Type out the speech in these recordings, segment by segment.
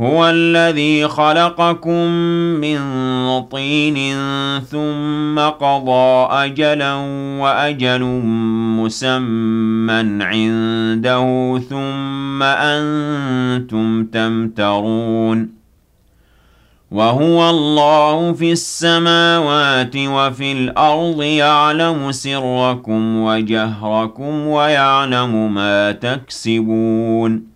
هو الذي خلقكم من طين ثم قضى أجلا وأجل مسمى عنده ثم أنتم تمترون وهو الله في السماوات وفي الأرض يعلم سركم وجهركم ويعلم ما تكسبون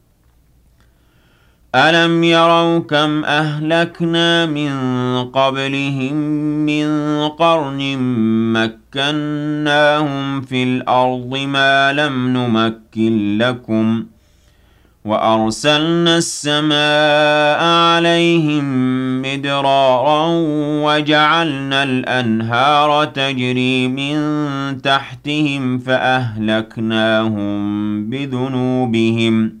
ألم يروا كم أهلكنا من قبلهم من قرن مكناهم في الأرض ما لم نمكن لكم وأرسلنا السماء عليهم مدرارا وجعلنا الأنهار تجري من تحتهم فأهلكناهم بذنوبهم ۖ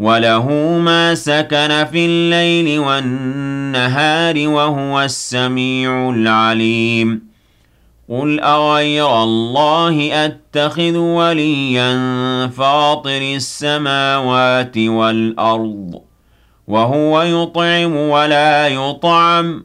وله ما سكن في الليل والنهار وهو السميع العليم قل أغير الله أتخذ وليا فاطر السماوات والأرض وهو يطعم ولا يطعم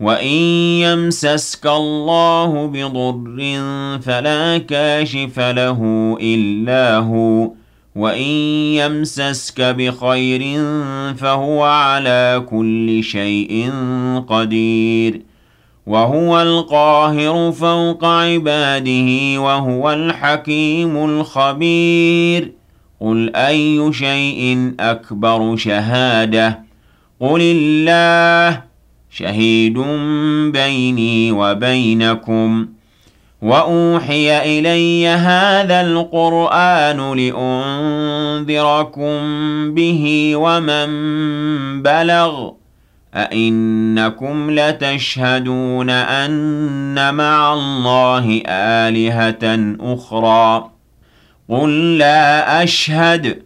وَإِن يَمْسَسْكَ اللَّهُ بِضُرٍّ فَلَا كَاشِفَ لَهُ إِلَّا هُوَ وَإِن يَمْسَسْكَ بِخَيْرٍ فَهُوَ عَلَى كُلِّ شَيْءٍ قَدِيرٌ وَهُوَ الْقَاهِرُ فَوْقَ عِبَادِهِ وَهُوَ الْحَكِيمُ الْخَبِيرُ قُلْ أَيُّ شَيْءٍ أَكْبَرُ شَهَادَةً قُلِ اللَّهُ شهيد بيني وبينكم. وأوحي إلي هذا القرآن لأنذركم به ومن بلغ. أئنكم لتشهدون أن مع الله آلهة أخرى. قل لا أشهد.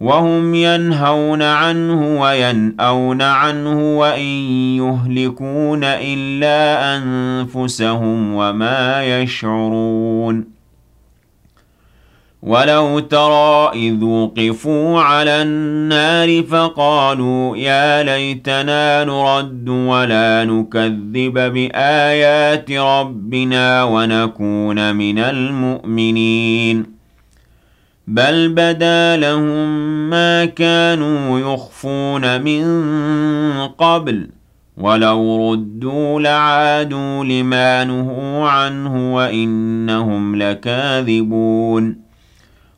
وهم ينهون عنه وينأون عنه وإن يهلكون إلا أنفسهم وما يشعرون. ولو ترى إذ وقفوا على النار فقالوا يا ليتنا نرد ولا نكذب بآيات ربنا ونكون من المؤمنين. بل بدا لهم ما كانوا يخفون من قبل ولو ردوا لعادوا لما نهوا عنه وإنهم لكاذبون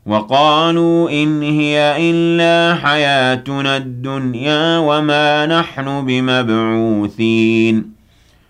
وقالوا إن هي إلا حياتنا الدنيا وما نحن بمبعوثين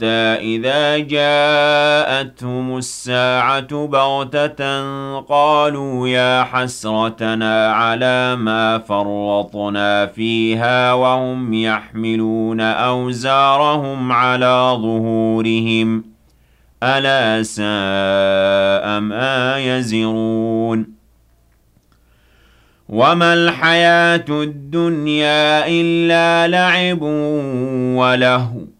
حتى إذا جاءتهم الساعة بغتة قالوا يا حسرتنا على ما فرطنا فيها وهم يحملون أوزارهم على ظهورهم ألا ساء ما يزرون وما الحياة الدنيا إلا لعب ولهو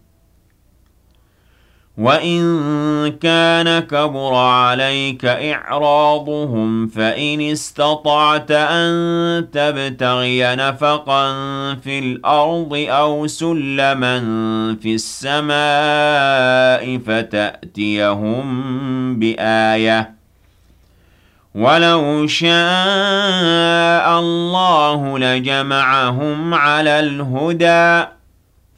وَإِن كَانَ كَبُرَ عَلَيْكَ إِعْرَاضُهُمْ فَإِنِ اسْتَطَعْتَ أَن تَبْتَغِيَ نَفَقًا فِي الْأَرْضِ أَوْ سُلَّمًا فِي السَّمَاءِ فَتَأْتِيَهُم بِآيَةٍ ۚ وَلَوْ شَاءَ اللَّهُ لَجَمَعَهُمْ عَلَى الْهُدَىٰ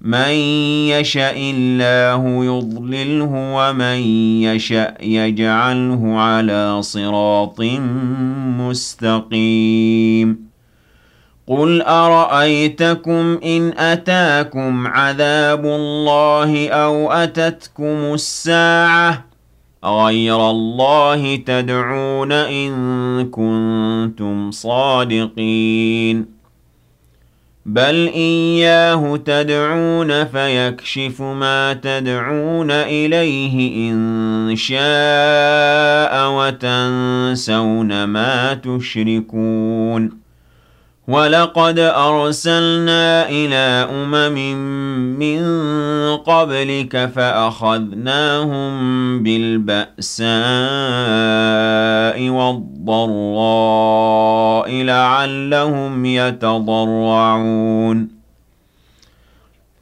مَن يَشَإِ اللَّهُ يُضْلِلْهُ وَمَن يَشَأْ يَجْعَلْهُ عَلَىٰ صِرَاطٍ مُّسْتَقِيمٍ قُلْ أَرَأَيْتَكُمْ إِنْ أَتَاكُمْ عَذَابُ اللَّهِ أَوْ أَتَتْكُمُ السَّاعَةُ أَغَيْرَ اللَّهِ تَدْعُونَ إِن كُنتُمْ صَادِقِينَ بَلْ إِيَّاهُ تَدْعُونَ فَيَكْشِفُ مَا تَدْعُونَ إِلَيْهِ إِن شَاءَ وَتَنسَوْنَ مَا تُشْرِكُونَ وَلَقَدْ أَرْسَلْنَا إِلَىٰ أُمَمٍ مِّن قَبْلِكَ فَأَخَذْنَاهُم بِالْبَأْسَاءِ وَالضَّرَّاءِ لَعَلَّهُمْ يَتَضَرَّعُونَ.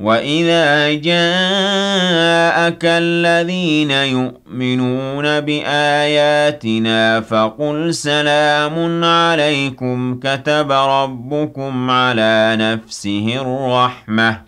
وَإِذَا جَاءَكَ الَّذِينَ يُؤْمِنُونَ بِآيَاتِنَا فَقُلْ سَلَامٌ عَلَيْكُمْ كَتَبَ رَبُّكُمْ عَلَىٰ نَفْسِهِ الرَّحْمَةَ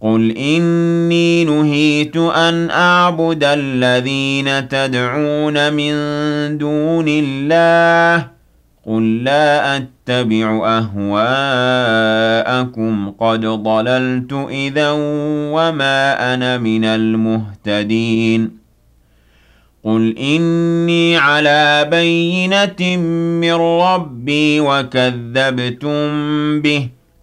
قُلْ إِنِّي نُهِيتُ أَنْ أَعْبُدَ الَّذِينَ تَدْعُونَ مِن دُونِ اللَّهِ قُل لَّا أَتَّبِعُ أَهْوَاءَكُمْ قَدْ ضَلَلْتُ إِذًا وَمَا أَنَا مِنَ الْمُهْتَدِينَ قُلْ إِنِّي عَلَىٰ بَيِّنَةٍ مِّن رَّبِّي وَكَذَّبْتُم بِهِ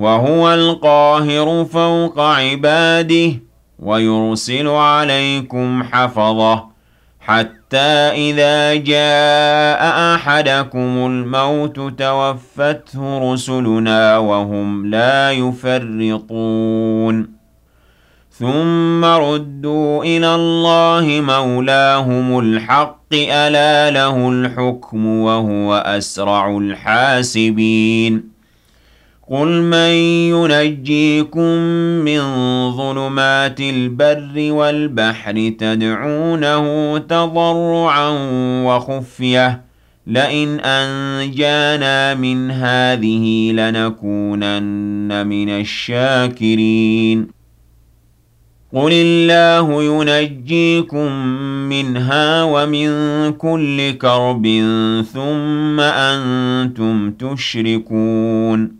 وَهُوَ الْقَاهِرُ فَوْقَ عِبَادِهِ وَيُرْسِلُ عَلَيْكُمْ حَفَظَةً حَتَّىٰ إِذَا جَاءَ أَحَدَكُمُ الْمَوْتُ تَوَفَّتْهُ رُسُلُنَا وَهُمْ لَا يُفَرِّطُونَ. ثُمَّ رُدُّوا إِلَى اللَّهِ مَوْلَاهُمُ الْحَقِّ أَلَا لَهُ الْحُكْمُ وَهُوَ أَسْرَعُ الْحَاسِبِينَ. قُلْ مَن يُنَجِّيكُم مِّن ظُلُمَاتِ الْبَرِّ وَالْبَحْرِ تَدْعُونَهُ تَضَرُّعًا وَخُفْيَةً لَّئِنْ أَنجَانَا مِنْ هَٰذِهِ لَنَكُونَنَّ مِنَ الشَّاكِرِينَ قل الله ينجيكم منها ومن كل كرب ثم أنتم تشركون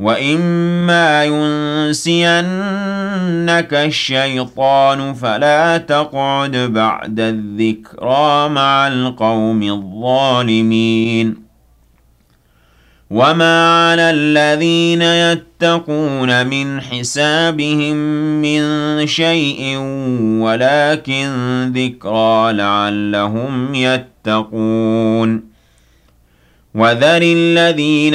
وَإِمَّا يُنْسِيَنَّكَ الشَّيْطَانُ فَلَا تَقْعُدْ بَعْدَ الذِّكْرَى مَعَ الْقَوْمِ الظَّالِمِينَ وَمَا عَلَى الَّذِينَ يَتَّقُونَ مِنْ حِسَابِهِم مِّن شَيْءٍ وَلَكِن ذِكْرَىٰ لَعَلَّهُمْ يَتَّقُونَ وَذَرِ الَّذِينَ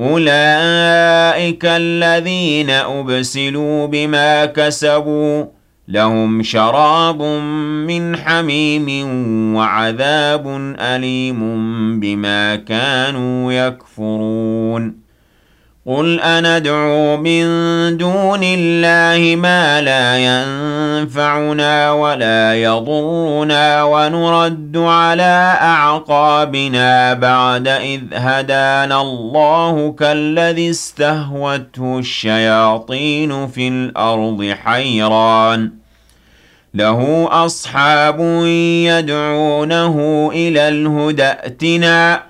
أولئك الذين أبسلوا بما كسبوا لهم شراب من حميم وعذاب أليم بما كانوا يكفرون قل أندعو من دون الله ما لا ينفعنا ولا يضرنا ونرد على أعقابنا بعد إذ هدانا الله كالذي استهوته الشياطين في الأرض حيران له أصحاب يدعونه إلى الهدى ائتنا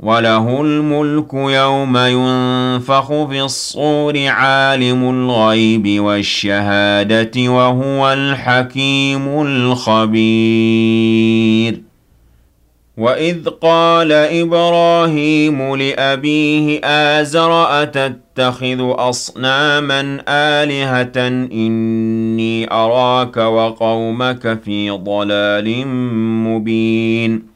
وَلَهُ الْمُلْكُ يَوْمَ يُنفَخُ فِي الصُّورِ عَالِمُ الْغَيْبِ وَالشَّهَادَةِ وَهُوَ الْحَكِيمُ الْخَبِيرُ وَإِذْ قَالَ إِبْرَاهِيمُ لِأَبِيهِ آزَرَ أَتَتَّخِذُ أَصْنَامًا آلِهَةً إِنِّي أَرَاكَ وَقَوْمَكَ فِي ضَلَالٍ مُبِينٍ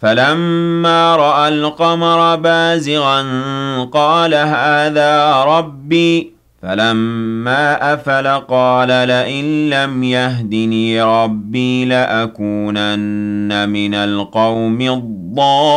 فَلَمَّا رَأَى الْقَمَرَ بَازِغًا قَالَ هَٰذَا رَبِّي فَلَمَّا أَفَلَ قَالَ لَئِن لَّمْ يَهْدِنِي رَبِّي لَأَكُونَنَّ مِنَ الْقَوْمِ الضَّالِّينَ.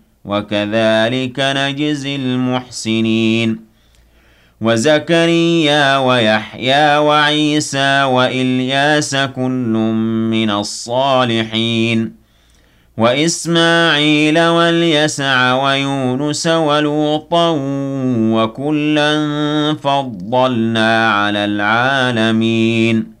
وَكَذَٰلِكَ نَجْزِي الْمُحْسِنِينَ. وَزَكَرِيَّا وَيَحْيَىٰ وَعِيسَىٰ وَإِلْيَاسَ ۖ كُلٌّ مِّنَ الصَّالِحِينَ. وَإِسْمَاعِيلَ وَالْيَسَعَ وَيُونُسَ وَلُوطًا ۚ وَكُلًّا فَضَّلْنَا عَلَى الْعَالَمِينَ.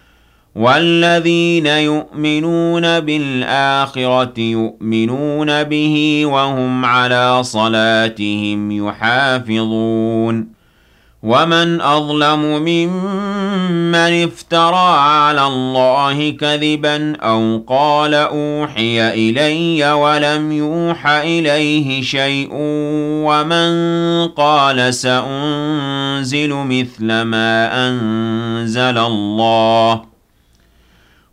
وَالَّذِينَ يُؤْمِنُونَ بِالْآخِرَةِ يُؤْمِنُونَ بِهِ وَهُمْ عَلَىٰ صَلَاتِهِمْ يُحَافِظُونَ ومن أظلم ممن افترى على الله كذبا أو قال أوحي إلي ولم يوح إليه شيء ومن قال سأنزل مثل ما أنزل الله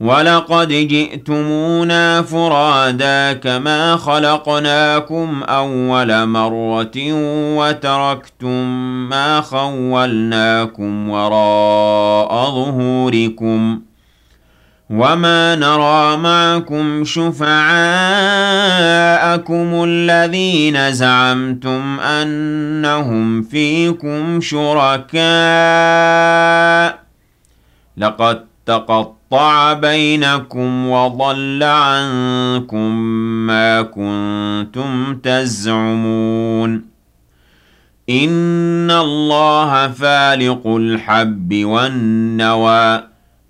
ولقد جئتمونا فرادا كما خلقناكم أول مرة وتركتم ما خولناكم وراء ظهوركم وما نرى معكم شفعاءكم الذين زعمتم أنهم فيكم شركاء لقد تقطع بينكم وضل عنكم ما كنتم تزعمون. إن الله فالق الحب والنوى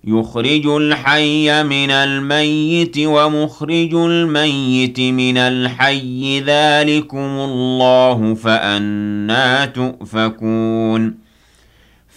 يخرج الحي من الميت ومخرج الميت من الحي. ذلكم الله فأنا تؤفكون.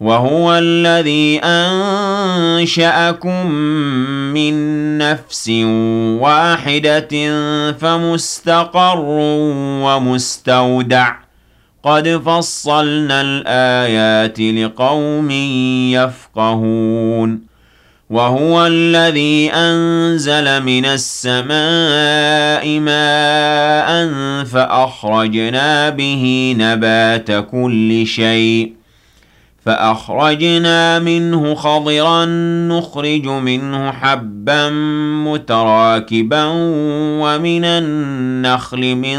وهو الذي أنشأكم من نفس واحدة فمستقر ومستودع. قد فصلنا الآيات لقوم يفقهون. وهو الذي أنزل من السماء ماء فأخرجنا به نبات كل شيء. فأخرجنا منه خضرا نخرج منه حبا متراكبا ومن النخل من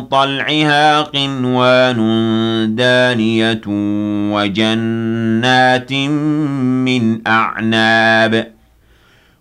طلعها قنوان دانية وجنات من أعناب.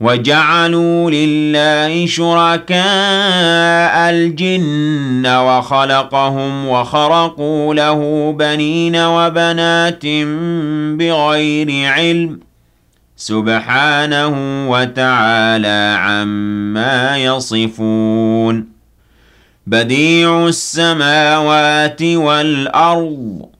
وجعلوا لله شركاء الجن وخلقهم وخرقوا له بنين وبنات بغير علم سبحانه وتعالى عما يصفون بديع السماوات والأرض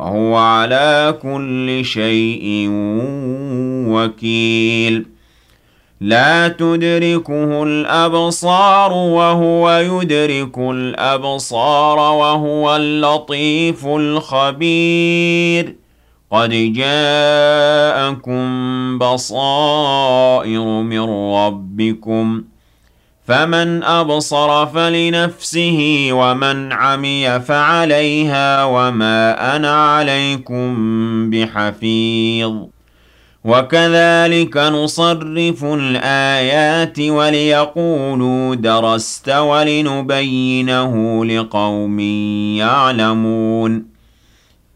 وهو على كل شيء وكيل. لا تدركه الأبصار وهو يدرك الأبصار وهو اللطيف الخبير. قد جاءكم بصائر من ربكم فمن أبصر فلنفسه ومن عمي فعليها وما أنا عليكم بحفيظ. وكذلك نصرف الآيات وليقولوا درست ولنبينه لقوم يعلمون.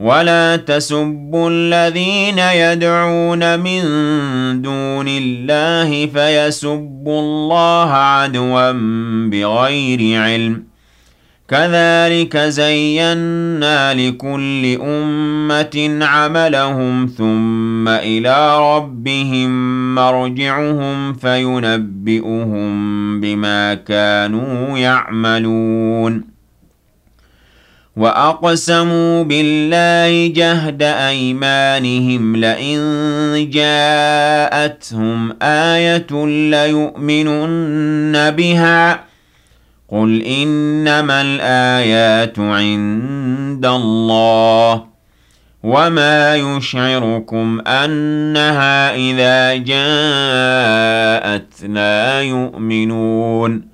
ولا تسبوا الذين يدعون من دون الله فيسبوا الله عدوا بغير علم. كذلك زينا لكل أمة عملهم ثم إلى ربهم مرجعهم فينبئهم بما كانوا يعملون. وأقسموا بالله جهد أيمانهم لئن جاءتهم آية ليؤمنن بها قل إنما الآيات عند الله وما يشعركم أنها إذا جاءت لا يؤمنون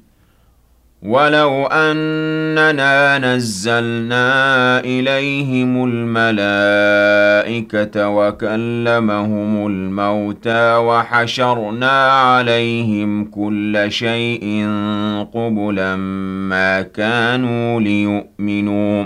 ولو أننا نزلنا إليهم الملائكة وكلمهم الموتى وحشرنا عليهم كل شيء قبلا ما كانوا ليؤمنوا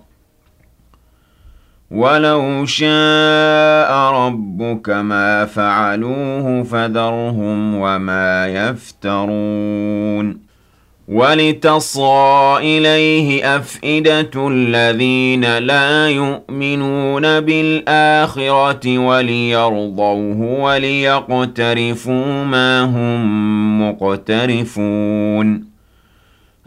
ولو شاء ربك ما فعلوه فذرهم وما يفترون. ولتصغى إليه أفئدة الذين لا يؤمنون بالآخرة وليرضوه وليقترفوا ما هم مقترفون.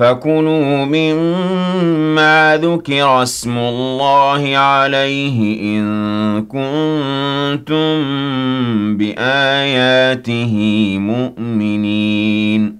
فكلوا مما ذكر اسم الله عليه إن كنتم بآياته مؤمنين.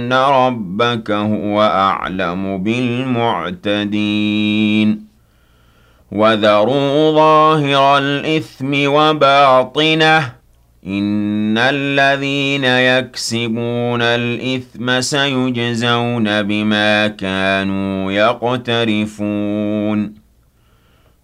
رَبَّكَ هُوَ أَعْلَمُ بِالْمُعْتَدِينَ وَذَرُوا ظَاهِرَ الْإِثْمِ وَبَاطِنَهُ ۚ إِنَّ الَّذِينَ يَكْسِبُونَ الْإِثْمَ سَيُجْزَوْنَ بِمَا كَانُوا يَقْتَرِفُونَ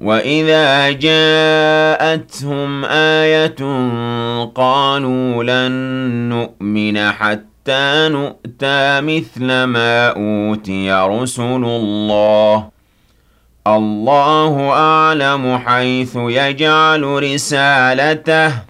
وَإِذَا جَاءَتْهُمْ آيَةٌ قَالُوا لَن نُّؤْمِنَ حَتَّىٰ نُؤْتَىٰ مِثْلَ مَا أُوتِيَ رُسُلُ اللَّهِ ۘ اللَّهُ أَعْلَمُ حَيْثُ يَجْعَلُ رِسَالَتَهُ ۗ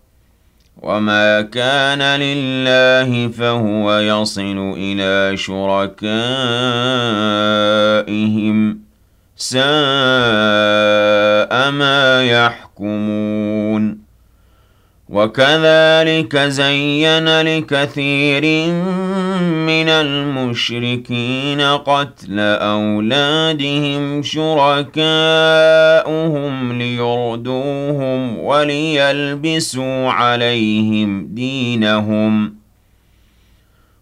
وَمَا كَانَ لِلَّهِ فَهُوَ يَصِلُ إِلَىٰ شُرَكَائِهِمْ ۗ سَاءَ مَا يَحْكُمُونَ وَكَذَٰلِكَ زَيَّنَ لِكَثِيرٍ مِّنَ الْمُشْرِكِينَ قَتْلَ أَوْلَادِهِمْ شُرَكَاؤُهُمْ لِيُرْدُوهُمْ وَلِيَلْبِسُوا عَلَيْهِمْ دِينَهُمْ ۖ.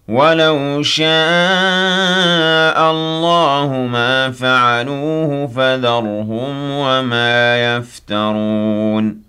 وَلَوْ شَاءَ اللَّهُ مَا فَعَلُوهُ فَذَرْهُمْ وَمَا يَفْتَرُونَ.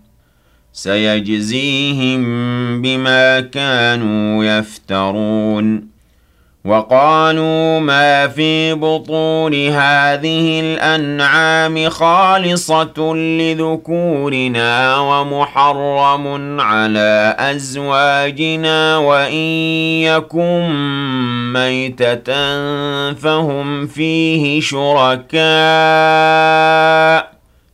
سَيَجْزِيهِم بِمَا كَانُوا يَفْتَرُونَ. وَقَالُوا مَا فِي بُطُونِ هَٰذِهِ الْأَنْعَامِ خَالِصَةٌ لِّذُكُورِنَا وَمُحَرَّمٌ عَلَىٰ أَزْوَاجِنَا وَإِن يَكُن مَّيْتَةً فَهُمْ فِيهِ شُرَكَاءُ.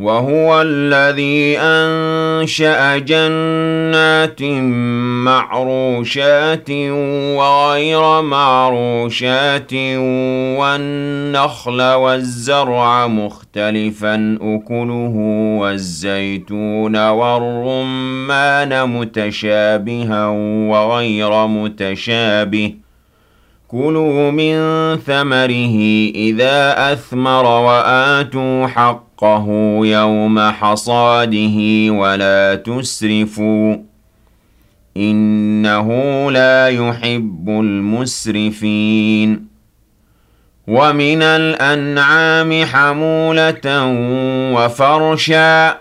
وَهُوَ الَّذِي أَنشَأَ جَنَّاتٍ مَّعْرُوشَاتٍ وَغَيْرَ مَعْرُوشَاتٍ وَالنَّخْلَ وَالزَّرْعَ مُخْتَلِفًا أُكُلُهُ وَالزَّيْتُونَ وَالرُّمَّانَ مُتَشَابِهًا وَغَيْرَ مُتَشَابِهٍ ۚ. كُلُوا مِن ثَمَرِهِ إِذَا أَثْمَرَ وَآتُوا حَقَّهُ حقه يوم حصاده ولا تسرفوا إنه لا يحب المسرفين ومن الأنعام حمولة وفرشا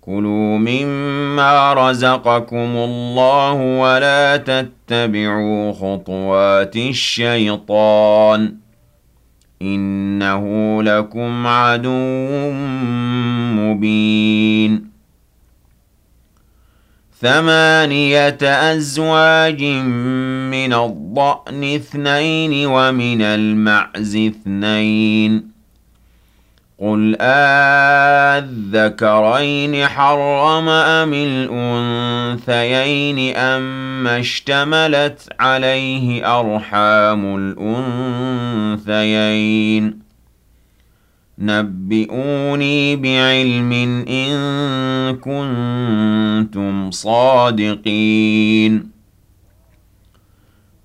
كلوا مما رزقكم الله ولا تتبعوا خطوات الشيطان إِنَّهُ لَكُمْ عَدُوٌّ مُّبِينٌ. ثَمَانِيَةَ أَزْوَاجٍ مِّنَ الضَّأْنِ اثْنَيْنِ وَمِنَ الْمَعْزِ اثْنَيْنِ. قُلْ آلذَّكَرَيْنِ حَرَّمَ أَمِ الْأُنثَيَيْنِ أَمَّا اشْتَمَلَتْ عَلَيْهِ أَرْحَامُ الْأُنثَيَيْنِ نَبِّئُونِي بِعِلْمٍ إِن كُنتُمْ صَادِقِينَ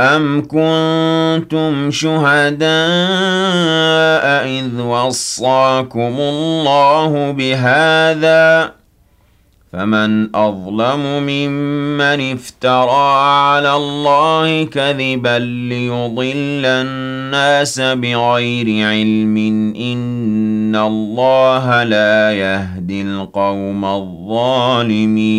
أَمْ كُنتُمْ شُهَدَاءَ إِذْ وَصَّاكُمُ اللَّهُ بِهَذَا فَمَنْ أَظْلَمُ مِمَّنِ افْتَرَىٰ عَلَى اللَّهِ كَذِبًا لِيُضِلَّ النَّاسَ بِغَيْرِ عِلْمٍ ۗ إِنَّ اللَّهَ لَا يَهْدِي الْقَوْمَ الظَّالِمِينَ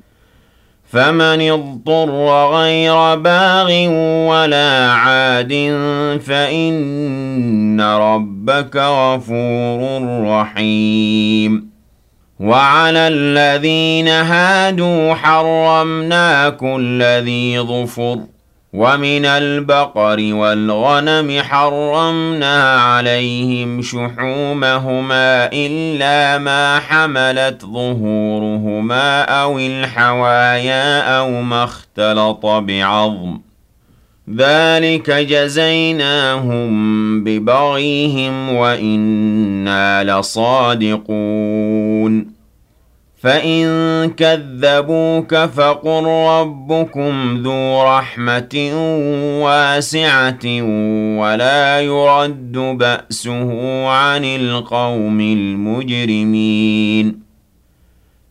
فَمَنِ اضْطُرَّ غَيْرَ بَاغٍ وَلَا عَادٍ فَإِنَّ رَبَّكَ غَفُورٌ رَّحِيمٌ. وَعَلَى الَّذِينَ هَادُوا حَرَّمْنَا كُلَّ ذِي ظُفُرٍ وَمِنَ الْبَقَرِ وَالْغَنَمِ حَرَّمْنَا عَلَيْهِمْ شُحُومَهُمَا إِلَّا مَا حَمَلَتْ ظُهُورُهُمَا أَوِ الْحَوَايَا أَوْ مَا اخْتَلَطَ بِعَظْمٍ ۚ. ذَٰلِكَ جَزَيْنَاهُم بِبَغْيِهِمْ وَإِنَّا لَصَادِقُونَ. فَإِن كَذَّبُوكَ فَقُل رَّبُّكُمْ ذُو رَحْمَةٍ وَاسِعَةٍ وَلَا يُرَدُّ بَأْسُهُ عَنِ الْقَوْمِ الْمُجْرِمِينَ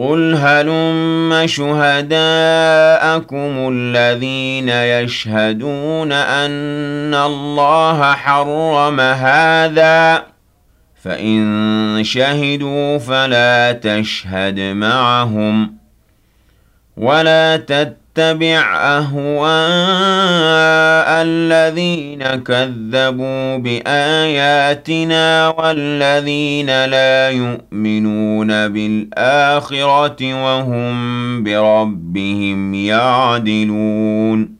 قُلْ هَلُمَّ شُهَدَاءَكُمُ الَّذِينَ يَشْهَدُونَ أَنَّ اللَّهَ حَرَّمَ هَٰذَا ۖ فَإِن شَهِدُوا فَلَا تَشْهَدْ مَعَهُمْ ۚ وَلَا تَتَّبِعْ أَهْوَاءَ الَّذِينَ كَذَّبُوا بِآيَاتِنَا وَالَّذِينَ لَا يُؤْمِنُونَ بِالْآخِرَةِ وَهُم بِرَبِّهِمْ يَعْدِلُونَ.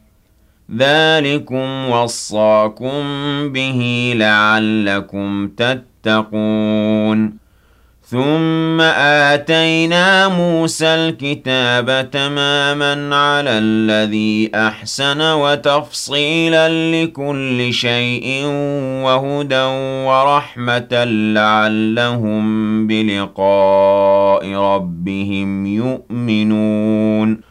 ذلكم وصاكم به لعلكم تتقون ثم آتينا موسى الكتاب تماما على الذي أحسن وتفصيلا لكل شيء وهدى ورحمة لعلهم بلقاء ربهم يؤمنون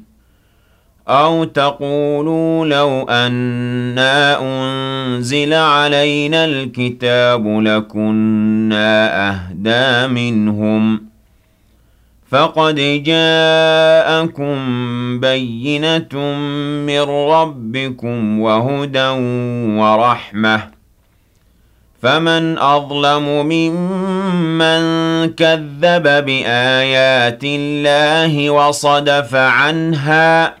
أَوْ تَقُولُوا لَوْ أَنَّا أُنزِلَ عَلَيْنَا الْكِتَابُ لَكُنَّا أَهْدَىٰ مِنْهُمْ. فَقَدْ جَاءَكُم بَيِّنَةٌ مِّن رَّبِّكُمْ وَهُدًى وَرَحْمَةٌ. فَمَنْ أَظْلَمُ مِمَّن كَذَّبَ بِآيَاتِ اللَّهِ وَصَدَفَ عَنْهَا